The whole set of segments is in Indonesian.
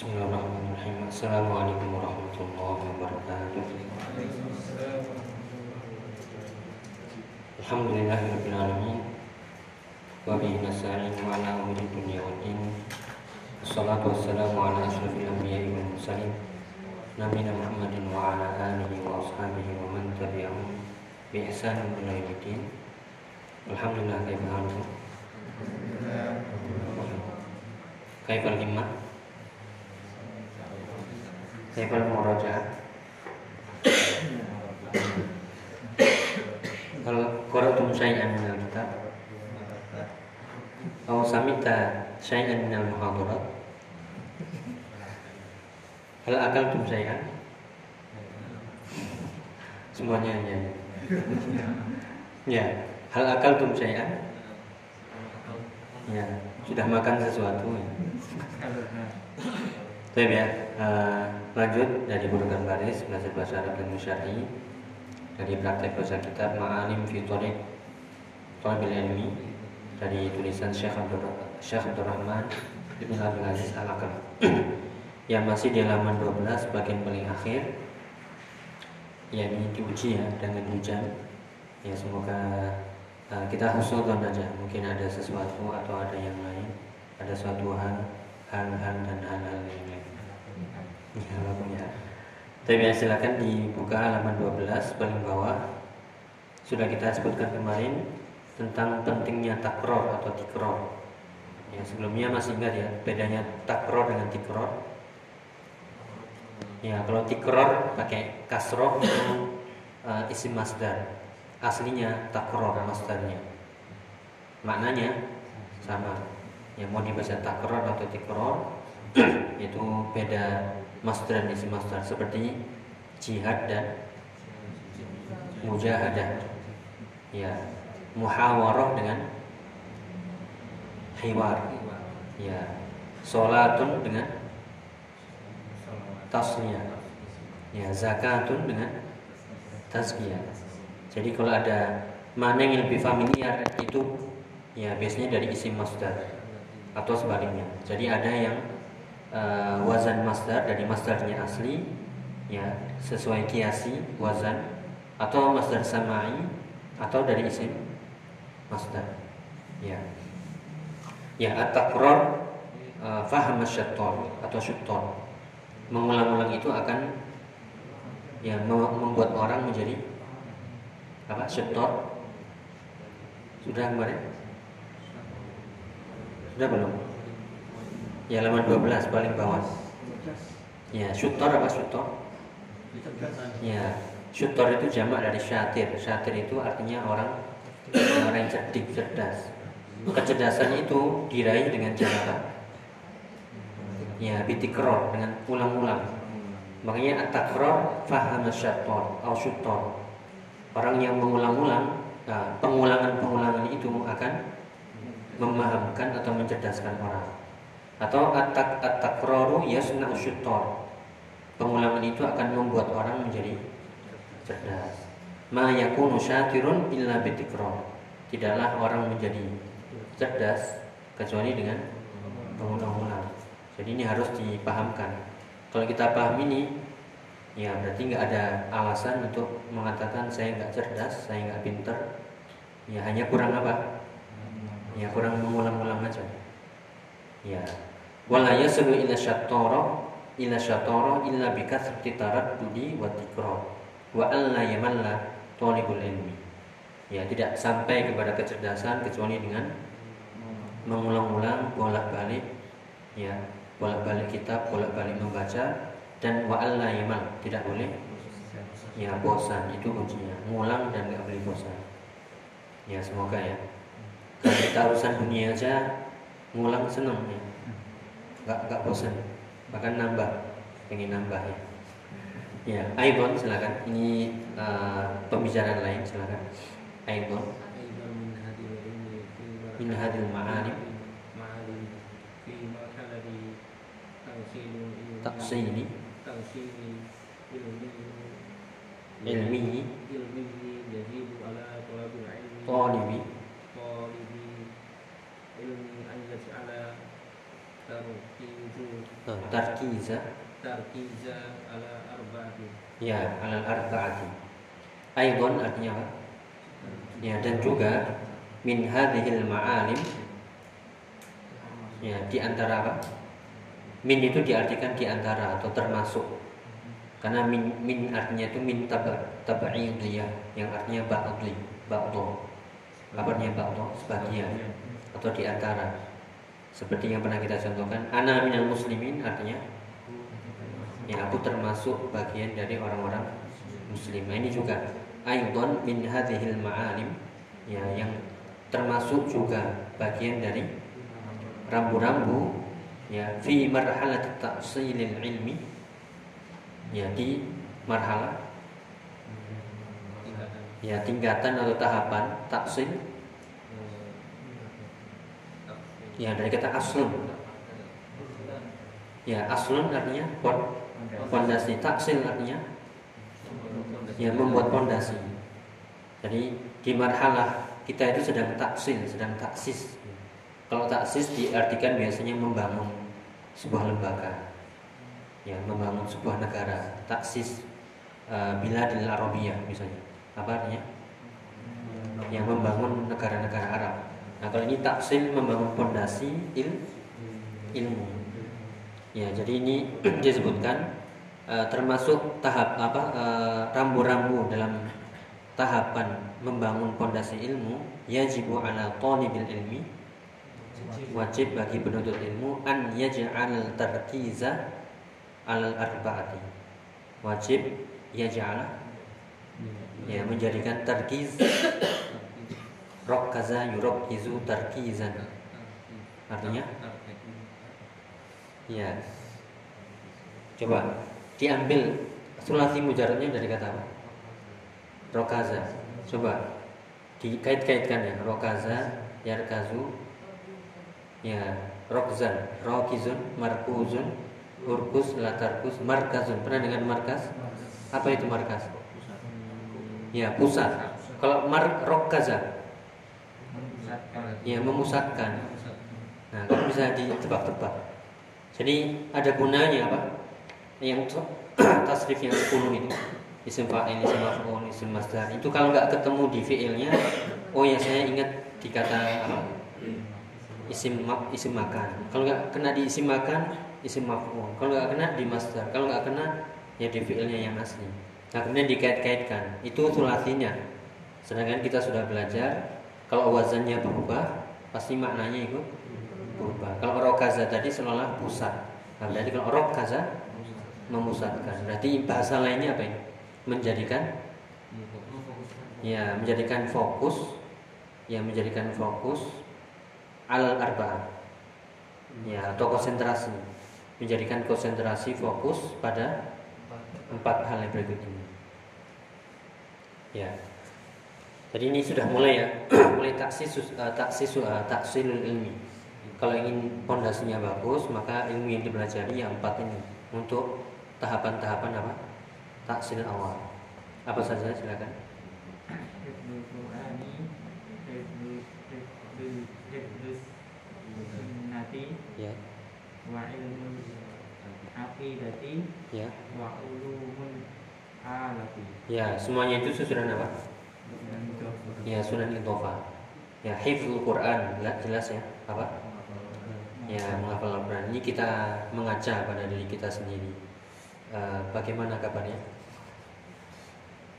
Bismillahirrahmanirrahim. Assalamualaikum warahmatullahi wabarakatuh. Alhamdulillahirabbil alamin. Wa bihi nasta'in ala umuri dunya din. Wassalatu wassalamu ala asyrafil anbiya'i wal mursalin. Nabiyina Muhammadin wa ala alihi wa ashabihi wa man tabi'ahum bi ihsanin ila yaumiddin. Alhamdulillah kaifa? Kaifa al-himmah? Kaifa al-murajaah? Kalau qara'tum syai'an min al-kitab atau samita syai'an min al-muhadarat Hal akaltum syai'an? Semuanya ya. Ya, hal akaltum syai'an? Ya, sudah makan sesuatu ya. Baik ya, uh, lanjut dari burukan baris belajar bahasa Arab dan Syar'i dari praktek bahasa kitab Ma'alim fi Thariq Thalabil Ilmi dari tulisan Syekh Abdur Syekh Abdul Rahman Ibn Abdul Aziz Al yang masih di halaman 12 bagian paling akhir yakni diuji ya dengan hujan. Ya semoga uh, kita husnudon aja mungkin ada sesuatu atau ada yang lain ada suatu hal hal-hal dan hal-hal yang ya ya. Tapi ya, silakan dibuka halaman 12 paling bawah. Sudah kita sebutkan kemarin tentang pentingnya takror atau tikror ya sebelumnya masih ingat ya bedanya takror dengan tikror ya kalau tikror pakai kasroh itu uh, isim masdar. Aslinya takror masdarnya. Maknanya sama. Yang mau dibaca takror atau tikror itu beda masdar dan isim masdar seperti jihad dan mujahadah. Ya muhawarah dengan hiwar. Ya salatun dengan tasniyah ya zakatun dengan tazkiyah jadi kalau ada mana yang lebih familiar itu ya biasanya dari isim masdar atau sebaliknya. Jadi ada yang uh, wazan masdar dari masdarnya asli ya sesuai kiasi wazan atau masdar samai atau dari isim masdar. Ya. Ya at-takror uh, faham atau syuttor. Mengulang-ulang itu akan ya membuat orang menjadi apa syuttor sudah kemarin sudah belum ya halaman 12 paling bawah. Ya syutor apa syutor? Ya syutor itu jamak dari syatir. Syatir itu artinya orang orang yang cerdik cerdas. Kecerdasannya itu diraih dengan cara ya bitikror dengan ulang-ulang. Makanya at-takror faham syaitor atau syutor. Orang yang mengulang-ulang, nah, pengulangan-pengulangan itu akan memahamkan atau mencerdaskan orang. Atau atak atakroru yasna usyutor. Pengulangan itu akan membuat orang menjadi cerdas. Ma yakunu syakirun illa bitikro. Tidaklah orang menjadi cerdas kecuali dengan pengulang-ulang. Jadi ini harus dipahamkan. Kalau kita paham ini, ya berarti nggak ada alasan untuk mengatakan saya nggak cerdas saya nggak pinter ya hanya kurang apa ya kurang mengulang-ulang aja ya wala yaslu ila syatara ila syatara illa bikathrati taraddudi wa tikrar wa alla yamalla talibul ilmi. Ya tidak sampai kepada kecerdasan kecuali dengan mengulang-ulang bolak-balik ya bolak-balik kitab bolak-balik membaca dan wa alla yamal tidak boleh ya bosan. Itu kuncinya. Ngulang dan nggak boleh bosan. Ya semoga ya. Kalau kita urusan dunia aja ngulang seneng ya nggak nggak bosan. Bahkan nambah. Pengen nambah ya. Ya Aibon silakan. Ini uh, pembicaraan lain silakan. Aibon min hadil taksi ini ilmi. Ilmi. Yazidu ala talabil ilmi. Tarkiza. Tarkiza ala arba'ati. Ya ala arba'ati. Aidon artinya apa? Ya dan juga min hadhil ma'alim. Ya di antara apa? Min itu diartikan di antara atau termasuk. Karena min min artinya itu min taba tabaidiyah yang artinya ba'dhi ba'dho. Apa artinya ba'dho? Sebagian. Atau di antara seperti yang pernah kita contohkan ana minal muslimin artinya ya aku termasuk bagian dari orang-orang muslim. Nah, ini juga aidon min hadhil ma'alim ya yang termasuk juga bagian dari rambu-rambu ya fi marhalat ta'silil ilmi ya di marhalah ya tingkatan atau tahapan taksil ya dari kata aslun. Ya aslun artinya pondasi taksil artinya ya membuat pondasi. Jadi di marhalah kita itu sedang taksil sedang taksis. Kalau taksis diartikan biasanya membangun sebuah lembaga. Ya membangun sebuah negara. Taksis uh, bila di Arabia misalnya. Apa artinya? Yang membangun negara-negara Arab Nah kalau ini taksim membangun fondasi il, ilmu. Ya jadi ini disebutkan uh, termasuk tahap apa uh, rambu-rambu dalam tahapan membangun fondasi ilmu yajibu ala talibil ilmi wajib. bagi penuntut ilmu an yaj'al tarkiza al arba'ati. Wajib yaj'al. Ya menjadikan tarkiz Rokkaza yurokkizu tarkizan. Artinya? Ya Coba Diambil Sulasi mujaradnya dari kata apa? Rokaza Coba Dikait-kaitkan ya. Rokaza Yarkazu. Ya Rokzan. Rokizun Markuzun Urkus Latarkus Markazun. Pernah dengan markas? Apa itu markas? Ya pusat. Kalau mar Rokaza ya memusatkan. Nah kan bisa ditebak-tebak. Jadi ada gunanya apa yang tasrif yang 10 itu. Isim fa'il, isim maf'ul, isim masdar. Itu kalau nggak ketemu di fiilnya oh ya saya ingat di kata apa? Isim isim makan. Kalau nggak kena di isim makan isim maf'ul. Kalau nggak kena di masdar. Kalau nggak kena ya di fiilnya yang asli. Nah kemudian dikait-kaitkan. Itu sulasinya sedangkan kita sudah belajar kalau wazannya berubah, pasti maknanya itu berubah. Kalau rokaza tadi seolah pusat. Nah, berarti kalau rokaza memusatkan. Berarti bahasa lainnya apa ini? Menjadikan ya menjadikan fokus ya menjadikan fokus al arba ya atau konsentrasi menjadikan konsentrasi fokus pada empat hal yang berikut ini ya jadi ini sudah mulai ya, mulai taksis uh, taksis uh, taksilul ilmi. Kalau ingin pondasinya bagus, maka ilmu yang dipelajari yang empat ini untuk tahapan-tahapan apa? Taksil awal. Apa saja silakan. Ya. Wa ya. Wa ulumul alati. Ya, semuanya itu susunan apa? Ya sunan intofa ya hifzul Quran jelas ya apa? Ya menghafal Al-Quran. Ini kita mengaca pada diri kita sendiri. Uh, bagaimana kabarnya?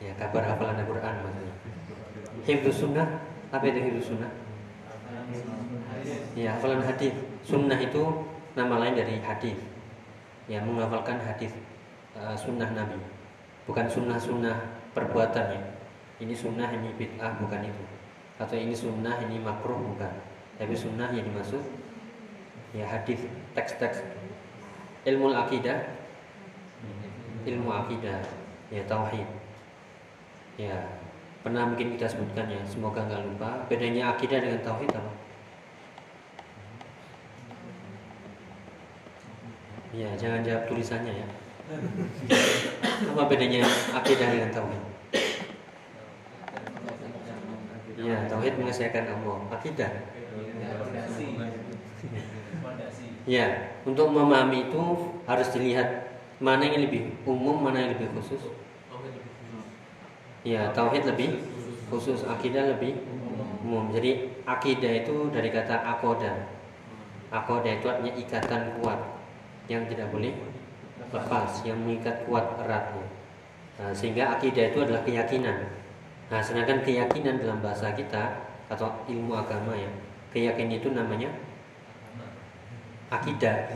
Ya kabar hafalan Al-Quran maksudnya. Hifzul sunnah? Apa itu hifzul sunnah? Ya hafalan hadis. Sunnah itu nama lain dari hadis. Ya menghafalkan hadis uh, sunnah Nabi. Bukan sunnah-sunnah perbuatan ya ini sunnah ini bid'ah bukan itu. Atau ini sunnah ini makruh bukan. Tapi sunnah yang dimaksud ya hadis teks-teks. Ilmu akidah ilmu akidah ya tauhid. Ya pernah mungkin kita sebutkan ya semoga nggak lupa. Bedanya akidah dengan tauhid apa? Ya jangan jawab tulisannya ya. Apa bedanya akidah dengan tauhid Iya, tauhid mengesahkan Allah. Akidah. Ya, untuk memahami itu harus dilihat mana yang lebih umum, mana yang lebih khusus. Ya, tauhid lebih khusus, akidah lebih umum. Jadi akidah itu dari kata akoda. Akoda itu artinya ikatan kuat yang tidak boleh lepas, yang mengikat kuat eratnya. Nah, sehingga akidah itu adalah keyakinan. Nah, sedangkan keyakinan dalam bahasa kita atau ilmu agama ya, keyakinan itu namanya akidah.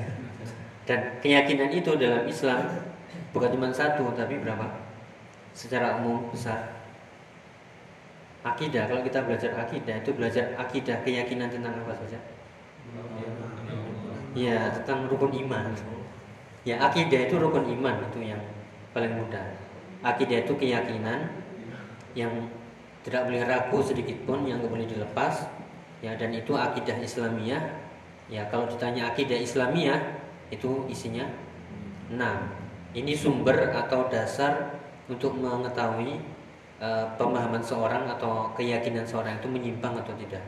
Dan keyakinan itu dalam Islam bukan cuma satu tapi berapa? secara umum besar akidah kalau kita belajar akidah itu belajar akidah keyakinan tentang apa saja ya tentang rukun iman ya akidah itu rukun iman itu yang paling mudah akidah itu keyakinan yang tidak boleh ragu sedikit pun yang tidak boleh dilepas. Ya dan itu akidah Islamiyah. Ya kalau ditanya akidah Islamiyah itu isinya enam. Ini sumber atau dasar untuk mengetahui uh, pemahaman seorang atau keyakinan seorang itu menyimpang atau tidak.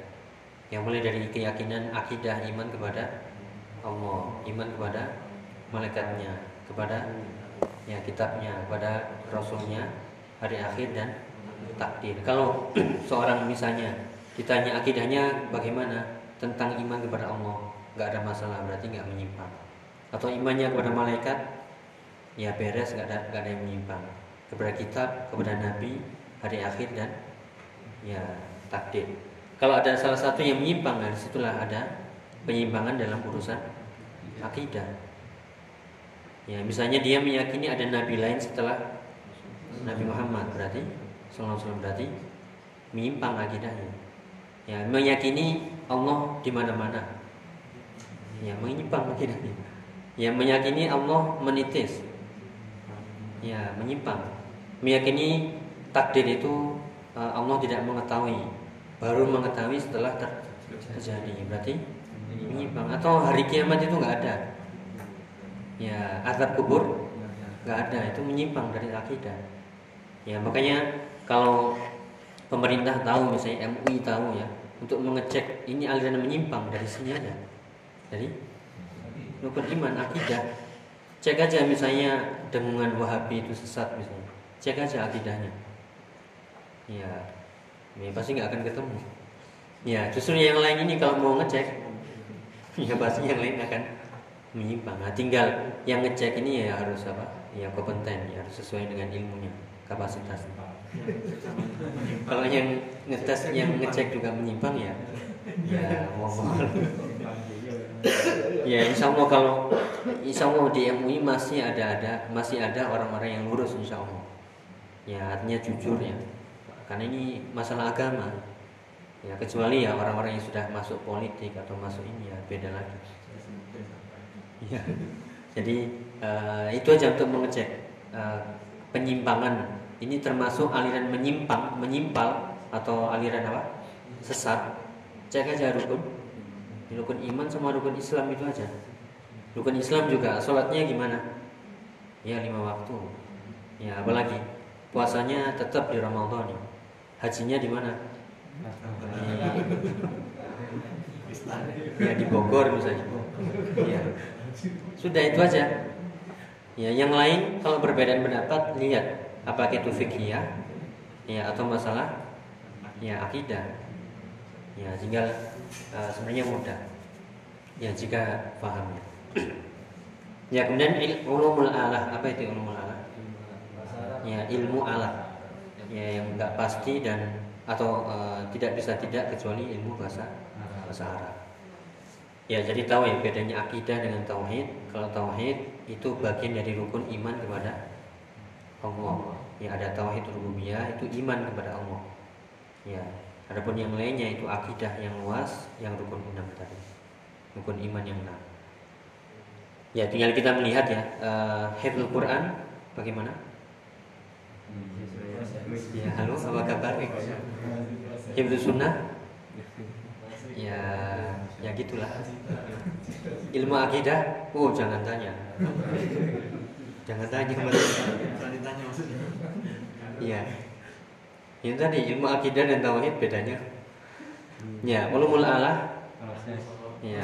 Yang mulai dari keyakinan akidah iman kepada Allah, iman kepada malaikatnya, kepada ya kitabnya, kepada rasulnya, hari akhir dan takdir. Kalau seorang misalnya ditanya akidahnya bagaimana tentang iman kepada Allah, nggak ada masalah berarti nggak menyimpang. Atau imannya kepada malaikat, ya beres nggak ada nggak ada yang menyimpang kepada kitab, kepada nabi, hari akhir dan ya takdir. Kalau ada salah satu yang menyimpang, dari situlah ada penyimpangan dalam urusan akidah. Ya, misalnya dia meyakini ada nabi lain setelah Nabi Muhammad berarti sallallahu berarti menyimpang akidahnya. Ya, meyakini Allah di mana-mana. Ya, menyimpang akidahnya. Ya, meyakini Allah menitis. Ya, menyimpang meyakini takdir itu uh, Allah tidak mengetahui baru mengetahui setelah ter terjadi berarti menyimpang atau hari kiamat itu nggak ada ya azab kubur nggak ada itu menyimpang dari akidah ya makanya kalau pemerintah tahu misalnya MUI tahu ya untuk mengecek ini aliran menyimpang dari sini aja dari rukun iman akidah. Cek aja misalnya dengungan wahabi itu sesat misalnya. Cek aja akidahnya. Ya ini pasti nggak akan ketemu. Ya justru yang lain ini kalau mau ngecek ya pasti yang lain akan menyimpang. Nah, tinggal yang ngecek ini ya harus apa? Ya kompeten ya harus sesuai dengan ilmunya kapasitas kalau yang ngetes yang ngecek juga menyimpang ya? Ya mohon ya insya Allah kalau insya Allah di MUI masih ada ada masih ada orang-orang yang lurus insya Allah. Ya artinya jujur ya. Karena ini masalah agama. Ya kecuali ya orang-orang yang sudah masuk politik atau masuk ini ya beda lagi. Ya. Jadi uh, itu aja untuk mengecek uh, penyimpangan ini termasuk aliran menyimpang menyimpal atau aliran apa? Sesat. Cek aja rukun. Rukun iman sama rukun Islam itu aja. Rukun Islam juga sholatnya gimana? Ya lima waktu. Ya apalagi? Puasanya tetap di Ramadan. Hajinya di mana? Ya di Bogor misalnya. Ya. Sudah itu aja. Ya yang lain kalau perbedaan pendapat lihat apakah itu fikih ya? Atau masalah? Ya akidah. Ya tinggal uh, sebenarnya mudah. Ya jika paham ya. Ya kemudian ulumul alah. Apa itu ulumul alah? Ya ilmu alat ya yang nggak pasti dan atau uh, tidak bisa tidak kecuali ilmu bahasa bahasa Arab. Ya jadi tahu ya bedanya akidah dengan tauhid. Kalau tauhid itu bagian dari rukun iman kepada Allah. Ya ada tauhid rububiyah itu iman kepada Allah. Ya. Adapun yang lainnya itu akidah yang luas yang rukun enam tadi. Rukun iman yang enam. Ya tinggal kita melihat ya uh, Quran bagaimana? Ya, halo, apa kabar? Hibdu sunnah? Ya, ya gitulah. Ilmu akidah? Oh, jangan tanya. Jangan tanya maksudnya. Iya. Yang tadi ilmu akidah dan tauhid bedanya. Ya, ulumul Allah. Ya,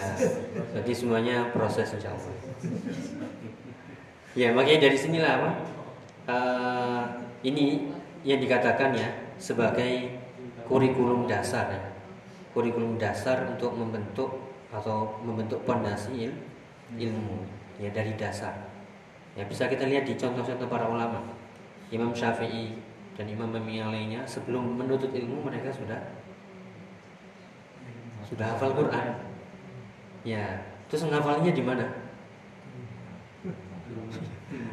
jadi semuanya proses insya Allah. Ya, makanya dari sinilah apa? Uh, ini yang dikatakan ya sebagai kurikulum dasar ya. Kurikulum dasar untuk membentuk atau membentuk pondasi il, ilmu ya dari dasar. Ya bisa kita lihat di contoh-contoh para ulama. Imam Syafi'i dan imam-imam yang lainnya sebelum menuntut ilmu mereka sudah sudah hafal Quran. Ya, terus menghafalnya di mana?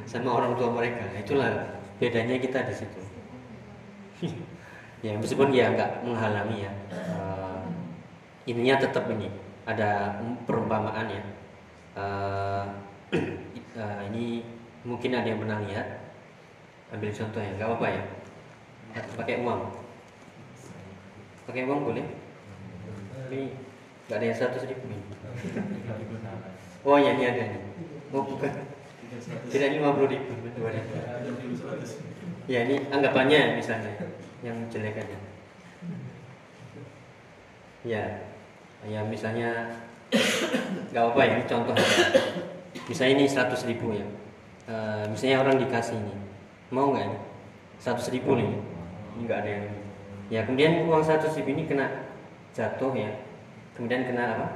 Sama orang tua mereka. Itulah bedanya kita di situ. ya meskipun ya nggak menghalangi ya. Uh, ininya tetap ini ada perumpamaan ya. Uh, uh, ini mungkin ada yang pernah lihat. Ambil contoh ya, nggak apa-apa ya. Pakai uang. Pakai uang boleh? Ini nggak ada yang satu ribu ini. Oh ya ini ada nih. Oh bukan. Tidak lima puluh ribu. Ya ini anggapannya misalnya yang jelek aja. Ya, ya misalnya nggak apa ya contoh misalnya ini seratus ribu ya. E, misalnya orang dikasih ini. Mau nggak ini? seratus ribu nih. Ini nggak ada yang ya kemudian uang seratus ribu ini kena jatuh ya. Kemudian kena apa?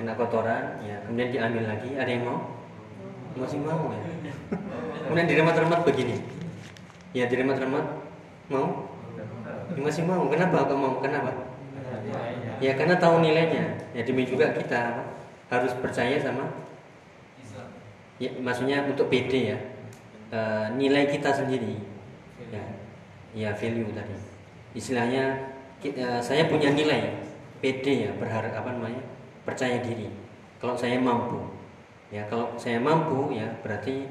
Kena kotoran ya. Kemudian diambil lagi. Ada yang mau? Masih mau ya? Kemudian diremat-remat begini. Ya diremat-remat. Mau? Ya, masih mau. Kenapa kok mau? Kenapa? Ya karena tahu nilainya. Ya demi juga kita harus percaya sama ya maksudnya untuk PD ya. E, nilai kita sendiri. Ya ya value tadi. Istilahnya kita, saya punya nilai PD ya berharap apa namanya percaya diri. Kalau saya mampu. Ya kalau saya mampu ya berarti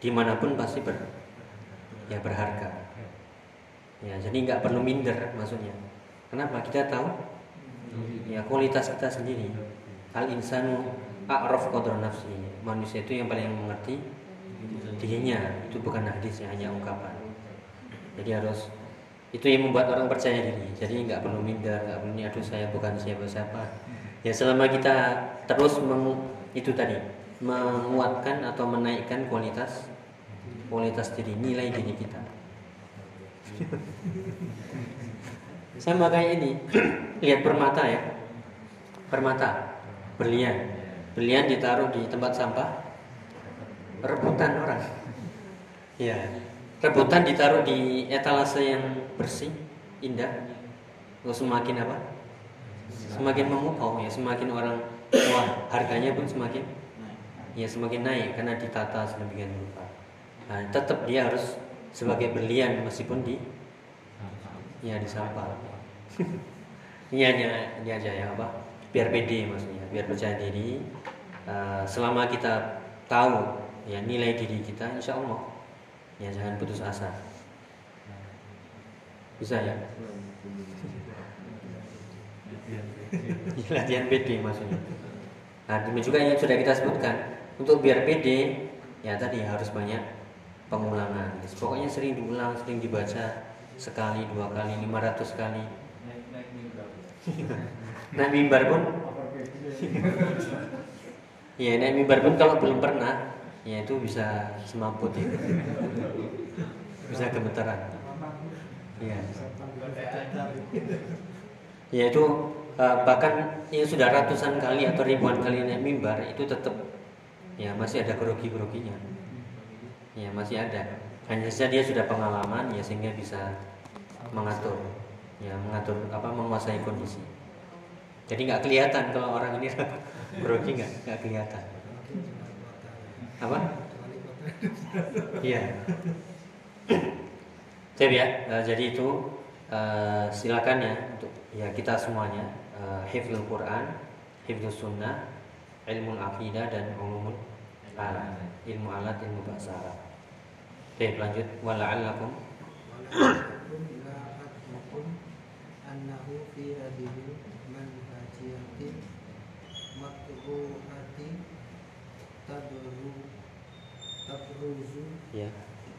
di mana pun pasti ber ya berharga. Ya jadi nggak perlu minder maksudnya. Kenapa? Kita tahu. Ya kualitas kita sendiri. Al insanu a'raf qadra nafsi. Manusia itu yang paling mengerti dirinya. Itu bukan hadis ya hanya ungkapan. Jadi harus itu yang membuat orang percaya diri. Jadi nggak perlu minder nggak perlu aduh saya bukan siapa siapa ya selama kita terus meng, itu tadi menguatkan atau menaikkan kualitas kualitas diri nilai diri kita. Sama kayak ini lihat permata ya. Permata berlian berlian ditaruh di tempat sampah. Rebutan orang. Ya rebutan ditaruh di etalase yang bersih indah. Lalu semakin apa? Semakin memukau ya semakin orang wah harganya pun semakin ya semakin naik karena ditata sedemikian rupa nah, tetap dia harus sebagai berlian meskipun di ya di sampah. Ini hanya ini aja ya apa? Biar pede maksudnya biar percaya diri uh, selama kita tahu ya nilai diri kita insya Allah ya jangan putus asa. Bisa ya? Latihan PD maksudnya. Nah demi juga yang sudah kita sebutkan. Untuk biar PD ya tadi harus banyak pengulangan. Pokoknya sering diulang sering dibaca sekali dua kali lima ratus kali. Naik mimbar. Pun ya naik mimbar pun kalau belum pernah ya itu bisa semaput. Ya bisa gemetaran ya ya itu uh, bahkan yang sudah ratusan kali atau ribuan kali naik mimbar itu tetap ya masih ada grogi-groginya. Ya masih ada. Hanya saja dia sudah pengalaman ya sehingga bisa mengatur ya mengatur apa menguasai kondisi. Jadi nggak kelihatan kalau orang ini grogi nggak nggak kelihatan apa? Iya. Jadi ya, uh, jadi itu uh, silakan ya untuk ya kita semuanya uh, hifdzul Quran, hifdzul sunnah, ilmu akidah dan ulumul alat, ilmu alat, ilmu bahasa Arab. Oke, lanjut wala'allakum annahu fi makruhati tadru tabruzu ya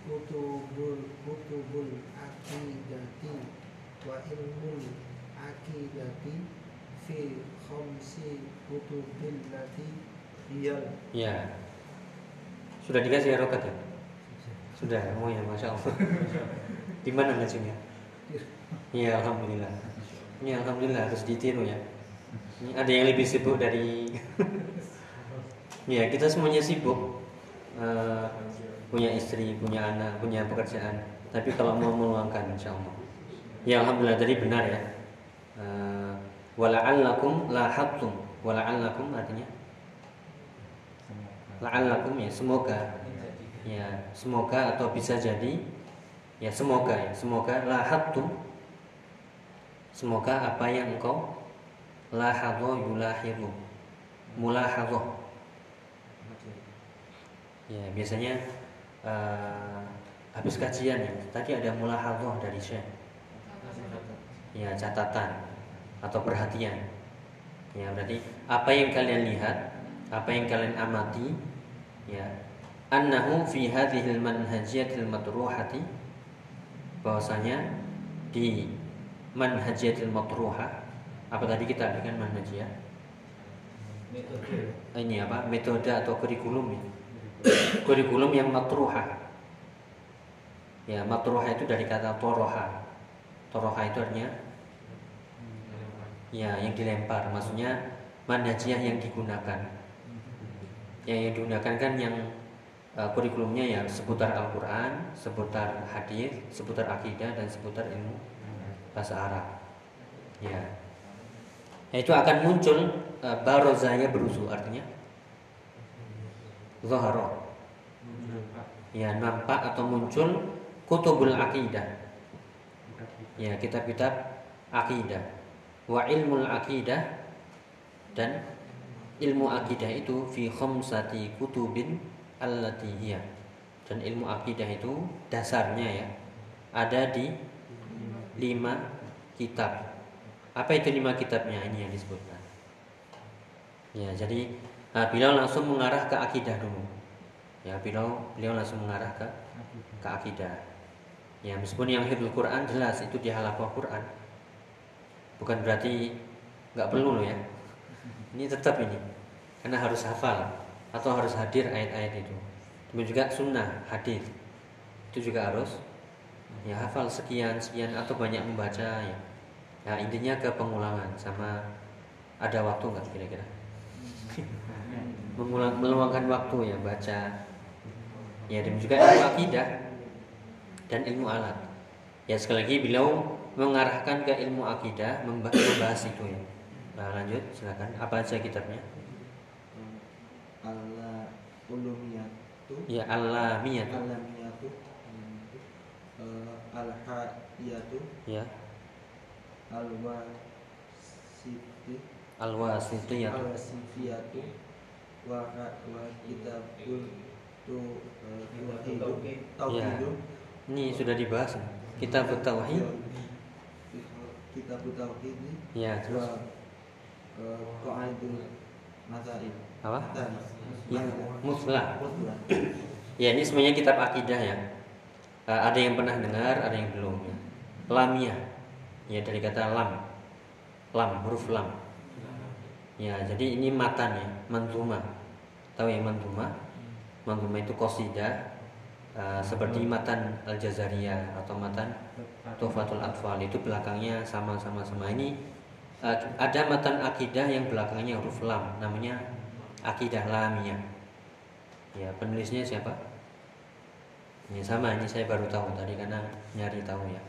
kutubul kutubul akidati wa ilmul akidati fi khamsi kutubil lati hiyal Ya. Sudah dikasih harokat ya? Sudah, oh ya, masya Allah. Di mana ngajinya? Ya, alhamdulillah. Ini alhamdulillah harus ditiru ya. Ada yang lebih sibuk dari. ya, kita semuanya sibuk. Eh, punya istri, punya anak, punya pekerjaan. Tapi kalau mau meluangkan, insya Allah. Ya, alhamdulillah tadi benar ya. Uh, wala'allakum lahattum. Wala'allakum artinya la'allakum ya semoga ya semoga atau bisa jadi ya semoga ya semoga lahattum semoga apa yang engkau lahadho yulahiru. Mulahadho ya biasanya uh, habis kajian ya. Tadi ada mulahadho dari saya ya catatan atau perhatian. Ya berarti apa yang kalian lihat apa yang kalian amati ya annahu fi hadhil manhajiyatil matruhati bahwasanya di manhajiyatil matruha apa tadi kita dengan manhajiyah metode. Ini apa? Metode atau kurikulum ya? Kurikulum yang matruha ya matruha itu dari kata toroha. Toroha itu artinya ya yang dilempar. Maksudnya manhajiyah yang digunakan. Yang, yang digunakan kan yang uh, kurikulumnya ya seputar Al-Quran, seputar hadis, seputar akidah dan seputar ilmu bahasa Arab. Ya, ya itu akan muncul uh, barozahnya berusul artinya zaharo. Ya nampak atau muncul kutubul akidah. Ya kitab-kitab akidah. Wa ilmul akidah dan ilmu akidah itu fi khamsati kutubin allati hiya. Dan ilmu akidah itu dasarnya ya ada di lima kitab. Apa itu lima kitabnya? Ini yang disebutkan. Ya, jadi nah, beliau langsung mengarah ke akidah dulu. Ya, beliau beliau langsung mengarah ke ke akidah. Ya, meskipun yang hifdzul Quran jelas itu dia hafal Quran. Bukan berarti nggak perlu loh ya. Ini tetap ini karena harus hafal atau harus hadir ayat-ayat itu. Demikian juga sunnah hadis itu juga harus ya hafal sekian sekian atau banyak membaca ya. Ya intinya ke pengulangan sama ada waktu nggak kira-kira? Mengulang, meluangkan waktu ya baca. Ya dan juga ilmu akidah dan ilmu alat. Ya sekali lagi beliau mengarahkan ke ilmu akidah membahas itu ya. Nah, lanjut silakan apa aja kitabnya? Allah ulumiyatu ya alamiyatu alamiyatu uh, alhayatu ya alwasiti alwasitiyatu alwasifiyatu. Wa wa kitabul tu tauhid. Tauhid ini sudah dibahas. Kitab tauhid. Kitab tauhid. Ya terus? qaidul masail apa? Ya muslah. Ya ini semuanya kitab akidah ya. Uh, ada yang pernah dengar ada yang belum ya. lamia ya dari kata lam. Lam huruf lam. Ya jadi ini matan ya mantuma. Tahu ya mantuma? Mantuma itu kosida uh, seperti matan al jazariyah atau matan tufatul atfal. Itu belakangnya sama-sama sama ini uh, ada matan akidah yang belakangnya huruf lam namanya akidah lamia ya penulisnya siapa? Ini sama. Ini saya baru tahu tadi karena nyari tahu ya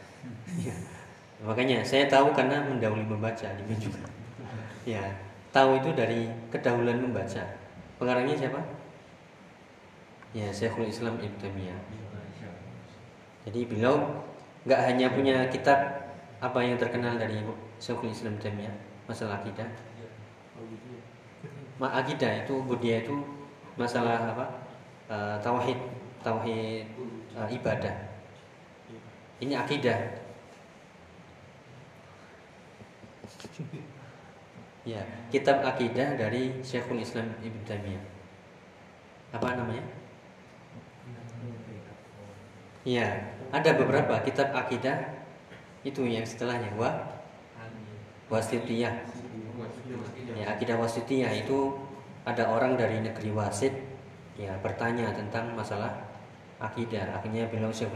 makanya saya tahu karena mendahului membaca ini juga. Ya tahu itu dari kedahuluan membaca. Pengarangnya siapa? Ya Syekhul Islam Ibn Taimiyah. Jadi beliau nggak hanya punya kitab apa yang terkenal dari Syekhul Islam Ibn Taimiyah masalah akidah. Akidah itu budia itu masalah apa? Uh, tauhid tauhid uh, ibadah. Ini akidah ya kitab akidah dari Syekhul Islam Ibn Taimiyah. Apa namanya? Ya ada beberapa kitab akidah itu yang setelahnya. Wa? Wasitiyah. Ya, akidah wasitiyah itu ada orang dari negeri Wasit ya bertanya tentang masalah akidah. Akhirnya beliau Syekh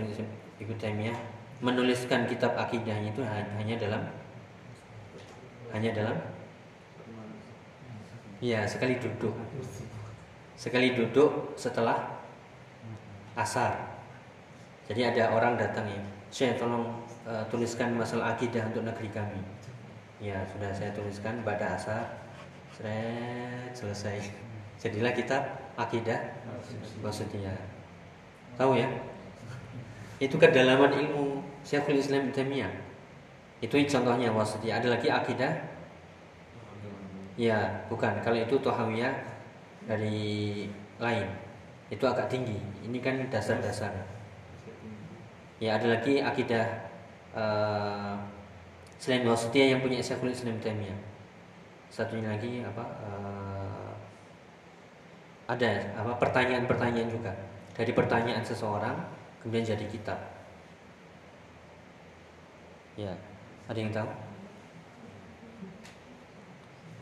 Ibnu Taimiyah menuliskan kitab akidahnya itu hanya dalam hanya dalam? Ya sekali duduk. Sekali duduk setelah asar. Jadi ada orang datang ya saya tolong uh, tuliskan masalah akidah untuk negeri kami. Ya sudah saya tuliskan pada asar. Seret, selesai. Jadilah kitab akidah maksudnya tahu ya? Itu kedalaman ilmu Syekhul Islam Taimiyah itu contohnya wasitiyah ada lagi akidah? Ya bukan. Kalau itu tohawiyah dari lain. Itu agak tinggi. Ini kan dasar-dasar. Ya ada lagi akidah uh, selain wasitiyah yang punya Syekhul Islam Taimiyah. Satunya lagi apa uh, ada apa pertanyaan-pertanyaan juga. Dari pertanyaan seseorang kemudian jadi kitab. Ya ada yang tahu?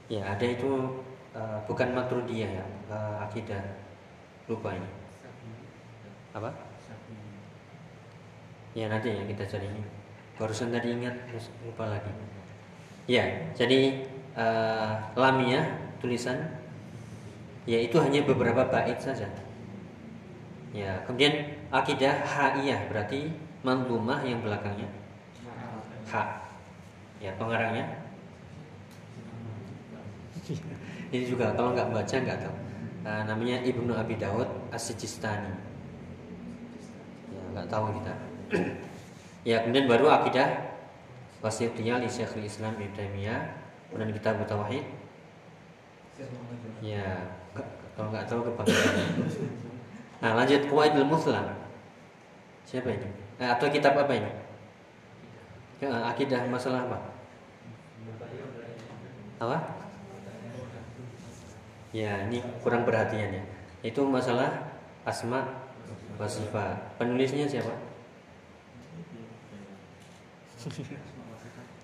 Ya ada itu uh, bukan matrudiyah ya uh, akidah lupa ini. Apa? Ya nanti yang kita cari ini. Barusan tadi ingat terus lupa lagi. Ya jadi uh, lamia tulisan ya itu hanya beberapa bait saja. Ya kemudian akidah haiyah berarti manzumah yang belakangnya. Ha ya pengarangnya. Ini juga kalau nggak baca nggak tahu. Uh, namanya Ibnu Abi Daud As-Sijistani. Ya nggak tahu kita. Ya kemudian baru akidah wasiyatiyah li Syekhul Islam Ibnu Taimiyah. Kemudian kita tauhid ya kalau nggak tahu kepanjangan nah lanjut Qawaidul Muslim. Siapa ini? Eh, atau kitab apa ini? Ya, akidah masalah apa apa? Ya ini kurang perhatian ya. Itu masalah asma wasifat penulisnya siapa?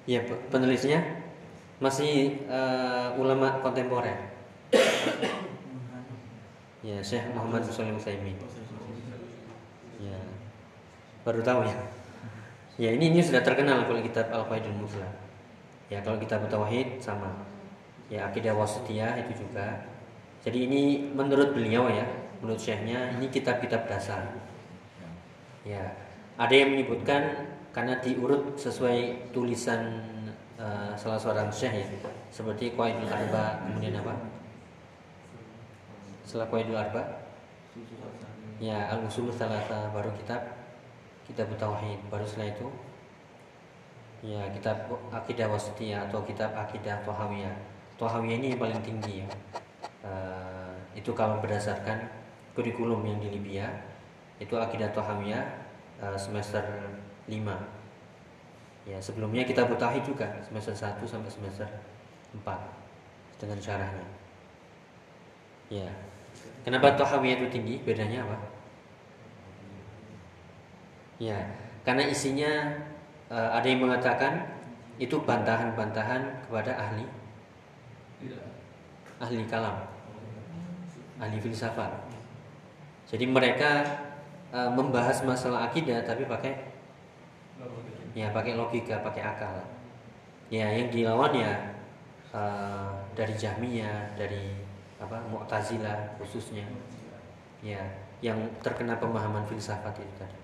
Ya penulisnya masih uh, ulama kontemporer. Ya Syekh Muhammad Salim Utsaimin. Ya baru tahu ya. Ya ini ini sudah terkenal kalau kitab Al Qaidul Muslim ya kalau kita tauhid sama ya akidah wasitiyah itu juga. Jadi ini menurut beliau ya menurut syekhnya ini kitab-kitab dasar. Ya ada yang menyebutkan karena diurut sesuai tulisan uh, salah seorang syekh ya seperti Qaidul Arba kemudian apa? Setelah Qaidul Arba? Ya al usul salasa baru kitab kitab tauhid baru setelah itu. Ya kitab akidah wasitiyah atau kitab akidah tohawiyah tohawiyah ini yang paling tinggi ya. Uh, itu kalau berdasarkan kurikulum yang di Libya itu akidah tohawiyah uh, semester 5 ya sebelumnya kita butahi juga semester 1 sampai semester 4 dengan syarahnya. Ya. Kenapa tohawiyah itu tinggi? Bedanya apa? Ya karena isinya uh, ada yang mengatakan itu bantahan-bantahan kepada ahli ahli kalam. Ahli filsafat. Jadi mereka uh, membahas masalah akidah tapi pakai ya pakai logika pakai akal. Ya yang dilawan ya uh, dari Jahmiyah dari apa Mu'tazilah khususnya. Ya yang terkena pemahaman filsafat itu tadi.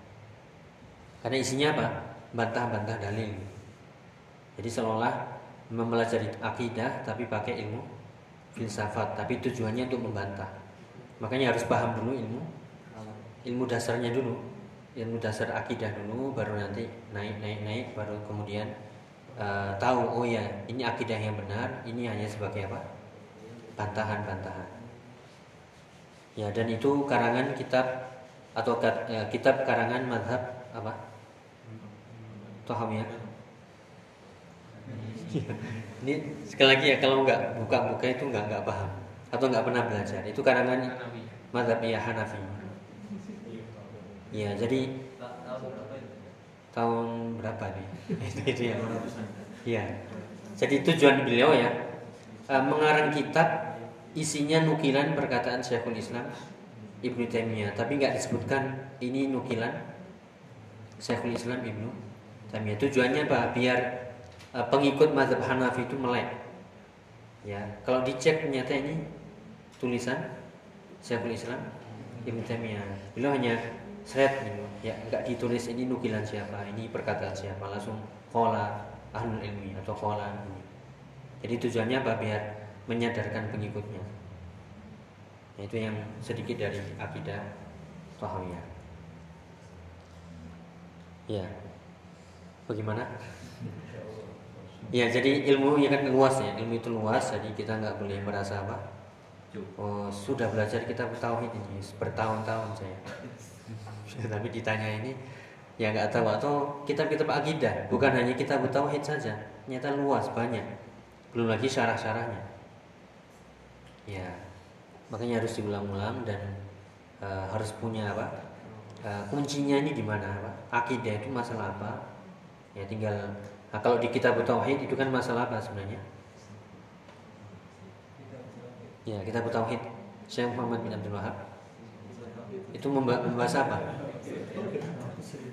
Karena isinya apa? Bantah-bantah dalil. Jadi seolah mempelajari akidah tapi pakai ilmu filsafat. Tapi tujuannya untuk membantah. Makanya harus paham dulu ilmu. Ilmu dasarnya dulu. Ilmu dasar akidah dulu baru nanti naik naik naik baru kemudian uh, tahu oh ya ini akidah yang benar ini hanya sebagai apa? Bantahan bantahan ya dan itu karangan kitab atau uh, kitab karangan madhab apa? Ya ini sekali lagi ya kalau nggak buka-buka itu nggak nggak paham atau nggak pernah belajar itu karangan ya Hanafi Iya, jadi tahun berapa nih? itu, itu ya. Iya. Jadi tujuan beliau ya uh, mengarang kitab isinya nukilan perkataan Syekhul Islam Ibnu Taimiyah, tapi nggak disebutkan ini nukilan Syekhul Islam Ibnu Taimiyah. Tujuannya apa? Biar pengikut mazhab Hanafi itu melek. Ya, kalau dicek ternyata ini tulisan Syekhul Islam Ibnu Taimiyah. Beliau hanya seret gitu. Ya, nggak ditulis ini nukilan siapa, ini perkataan siapa, langsung kola ahlul ilmi atau kola ini. Jadi tujuannya apa? Biar menyadarkan pengikutnya. Nah, itu yang sedikit dari akidah Tahawiyah. Ya. Bagaimana? Ya, jadi ilmu ya kan luas ya. Ilmu itu luas, jadi kita nggak boleh merasa apa? Oh, sudah belajar kita bertauhid ini bertahun-tahun saya. Tapi ditanya ini ya nggak tahu atau kitab-kitab akidah, bukan hanya kita bertauhid saja. Nyata luas banyak. Belum lagi syarah-syarahnya. Ya, makanya harus diulang-ulang dan uh, harus punya apa? Uh, kuncinya ini di mana apa? Akidah itu masalah apa? Ya tinggal nah, kalau di kitab tauhid itu kan masalah apa sebenarnya? Ya, kita tauhid Syekh Muhammad bin Abdul Wahab itu membahas apa?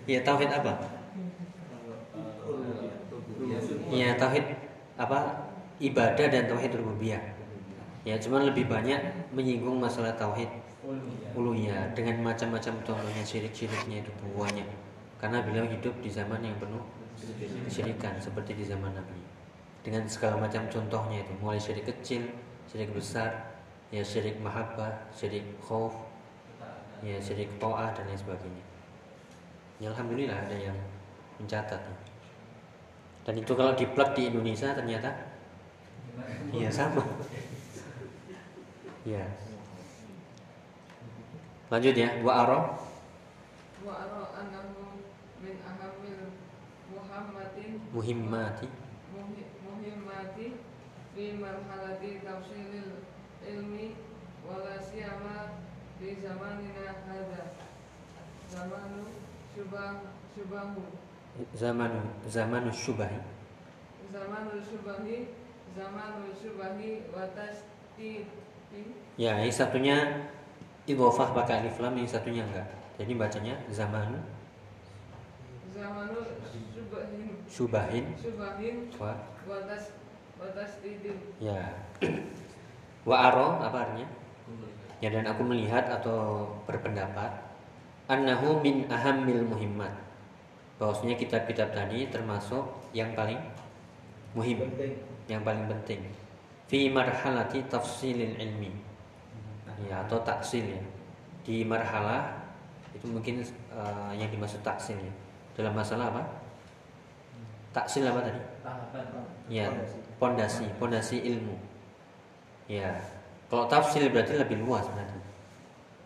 Ya, tauhid apa? Ya, tauhid apa? Ibadah dan tauhid rububiyah. Ya, cuman lebih banyak menyinggung masalah tauhid uluhiyah dengan macam-macam contohnya syirik-syiriknya itu banyak. Karena beliau hidup di zaman yang penuh kesyirikan seperti di zaman Nabi. Dengan segala macam contohnya itu. Mulai syirik kecil syirik besar ya syirik mahabbah syirik khauf ya syirik to'ah dan lain sebagainya. Ya Alhamdulillah ada yang mencatat dan itu kalau diplak di Indonesia ternyata ya sama. Ya. Lanjut ya wa aro wa aro anahu min ahamil muhammadin muhimmati. Muhi- muhimmati fi marhalati tafsilil ilmi wala siyama di zamanina hadha. Zamanu syubah syubahu. Zaman zaman syubahi. Zamanul syubahi zamanul syubahi wa tasdidi. Ya yang satunya idhofah pakai alif lam yang satunya enggak. Jadi bacanya zaman zamanul syubahin syubahin syubahin wa wa. Tas wa tasdidi ya. Wa aro apa artinya? Ya dan aku melihat atau berpendapat annahu min ahammil muhimmat. Bahwasanya kitab-kitab tadi termasuk yang paling muhim yang paling penting. Fi marhalati tafsilil ilmi. Ya atau taksil ya. Di marhalah itu mungkin eh, yang dimaksud taksil ya dalam masalah apa? Taksil apa tadi? Ya pondasi. pondasi ilmu. Ya kalau tafsil berarti lebih luas berarti.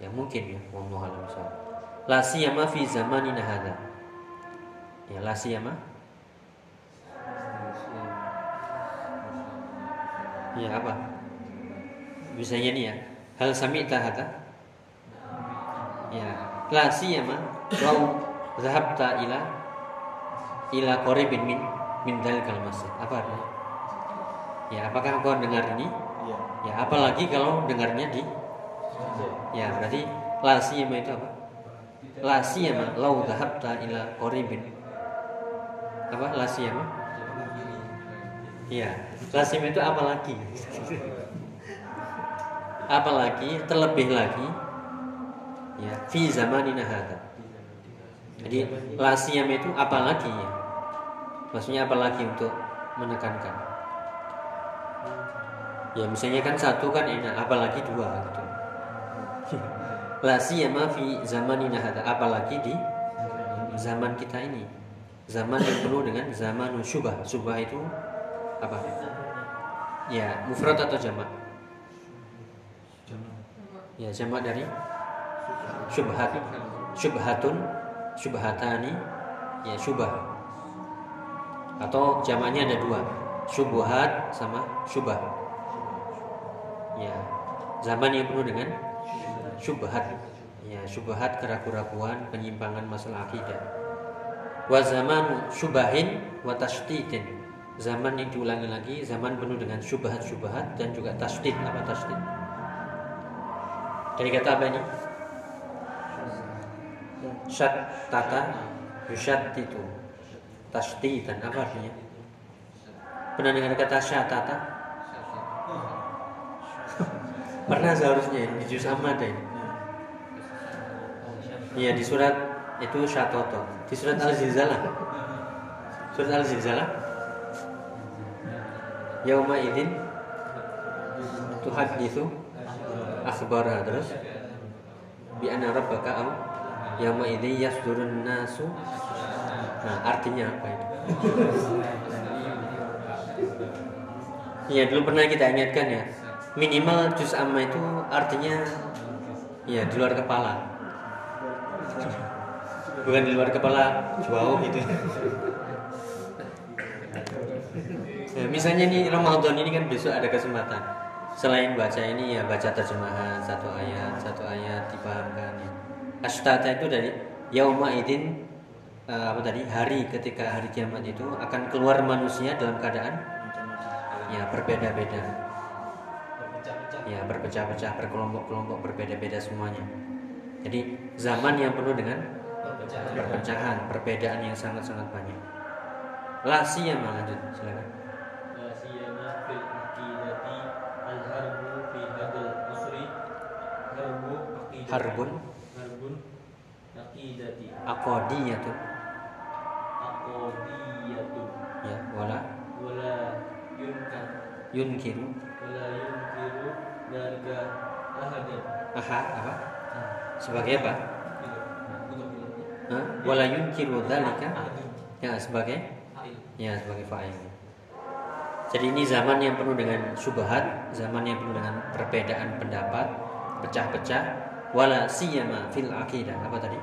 Ya mungkin ya wallahu a'lam bishawab. la siyama fi zamanina hadza ya la siyama? Ya apa? Misalnya nih ya. Hal sami'ta hadza ya la siyama? Lau zahabta ila ila qaribin min min dalikal masjid. Apa artinya? Ya apakah kau dengar ini? Iya. ya apalagi kalau dengarnya di ya berarti la siyama itu apa? La siyama lau zahabta ila qaribin. Apa? La siyama? Ya la siyama itu apalagi? Apalagi terlebih lagi ya fi zamanina hadza jadi la siyama itu apalagi ya maksudnya apalagi untuk menekankan? Ya misalnya kan satu kan enak apalagi dua gitu. La siyama fi zamanina hadza apalagi di zaman kita ini. Zaman yang penuh dengan zaman syubah. Syubah itu apa? Ya mufrad atau jamak. Ya jamak dari syubhat. Syubhatun syubhatani ya syubah atau jamaknya ada dua. Syubhat sama syubah ya zaman yang penuh dengan syubhat ya syubhat keraguan-keraguan penyimpangan masalah akidah. Wa zaman syubahin wa tashtitin zaman yang diulangi lagi, zaman penuh dengan syubhat-syubhat dan juga tasdid. Apa tasdid? Dari kata apa ini? Syat tata yusyat itu tasdidan apa artinya? Pernah dengar kata syatata? Pernah seharusnya di juz Ahmad ini. Iya di surat itu syatoto. Di surat Al-Zilzalah. Surat Al-Zilzalah. Yauma idin tuhaditsu akhbara terus bi anna rabbaka yauma idin yasdurun nasu Nah, artinya apa itu? Iya, dulu pernah kita ingatkan ya. Minimal juz amma itu artinya ya di luar kepala. Bukan di luar kepala, jauh gitu. Ya, misalnya nih Ramadan ini kan besok ada kesempatan. Selain baca ini ya baca terjemahan satu ayat, satu ayat dipahamkan ya astata itu dari yauma idin uh, eh, apa tadi hari ketika hari kiamat itu akan keluar manusia dalam keadaan ya berbeda-beda. Ya berpecah-pecah berkelompok-kelompok berbeda-beda semuanya. Jadi zaman yang penuh dengan perpecahan. perbedaan yang sangat-sangat banyak. Lasi yang lanjut silakan. Fi hadal harbun akodi ya tuh, akodi ya tuh, ya, wala wala yunkar yunkiru. Wala yunkiru darga ahadan aha apa? Ah. Sebagai apa? Hah? Iya. wala yunkiru dzalika? Ya sebagai? Ya sebagai fa'il. Jadi ini zaman yang penuh dengan subhat, zaman yang penuh dengan perbedaan pendapat, pecah-pecah, wala siyama fil akidah. Apa tadi?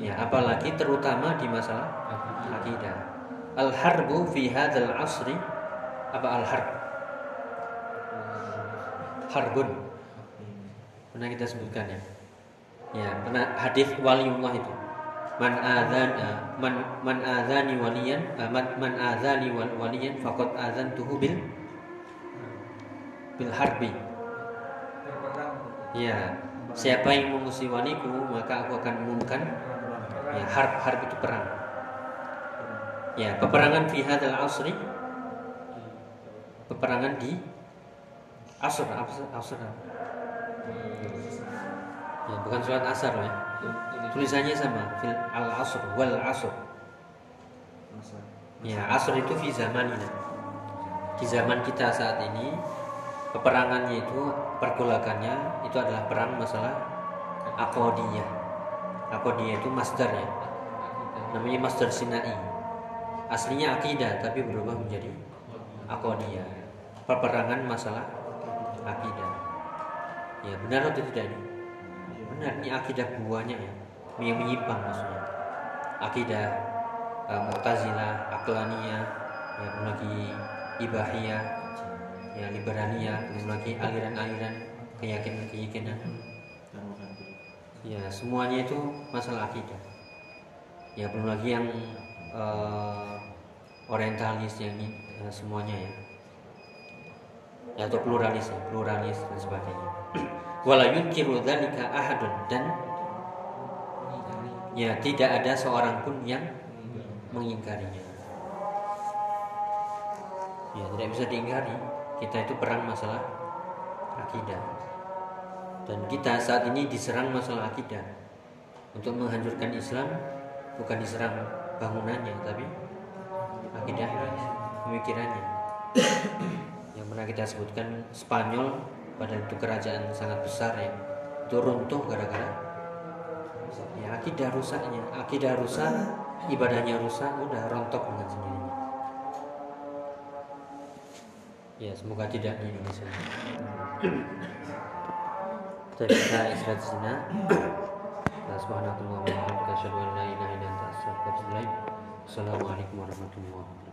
Ya apalagi terutama di masalah akidah. Al harbu fi hadzal asri apa al harb harbun. Pernah kita sebutkan ya? Ya pernah hadis waliullah itu. Man adzan eh, man man adzani waliyan eh, man, man adzani wal- waliyan faqad adzantuhu bil bil harbi. Ya siapa yang memusuhi waliku maka aku akan umumkan ya harb harb itu perang. Ya peperangan fi hadzal asri peperangan di asr asr, ya bukan surat asar ya. Tulisannya sama fil al asr wal asr. Ya asr itu fi zamanina. Di zaman kita saat ini peperangannya itu pergolakannya itu adalah perang masalah akodiyah akodiyah itu master ya. Namanya master sinai. Aslinya akidah tapi berubah menjadi akodiyah peperangan masalah akidah. Ya benar atau tidak ini? Benar ini akidah buahnya ya. Yang menyimpang maksudnya. Akidah uh, Mu'tazilah, Aqlaniyah, ya lagi Ibahiyah, ya Liberaniyah, belum lagi aliran-aliran keyakinan-keyakinan. Ya semuanya itu masalah akidah. Ya belum lagi yang uh, orientalis yang ini uh, semuanya ya. Ya atau pluralis ya, pluralis dan sebagainya. Wala yunkiru dzalika ahadun dan ya tidak ada seorang pun yang mengingkarinya. Ya tidak bisa diingkari. Kita itu perang masalah akidah. Dan kita saat ini diserang masalah akidah. Untuk menghancurkan Islam bukan diserang bangunannya tapi akidahnya, pemikirannya. Yang pernah kita sebutkan Spanyol pada itu kerajaan sangat besar ya. Itu runtuh gara-gara ya akidah rusaknya akidah rusak ibadahnya rusak udah rontok dengan sendirinya ya semoga tidak di Indonesia. Jadi kita istirahat di sini. Subhanallahi wa bihamdihi. Assalamualaikum warahmatullahi wabarakatuh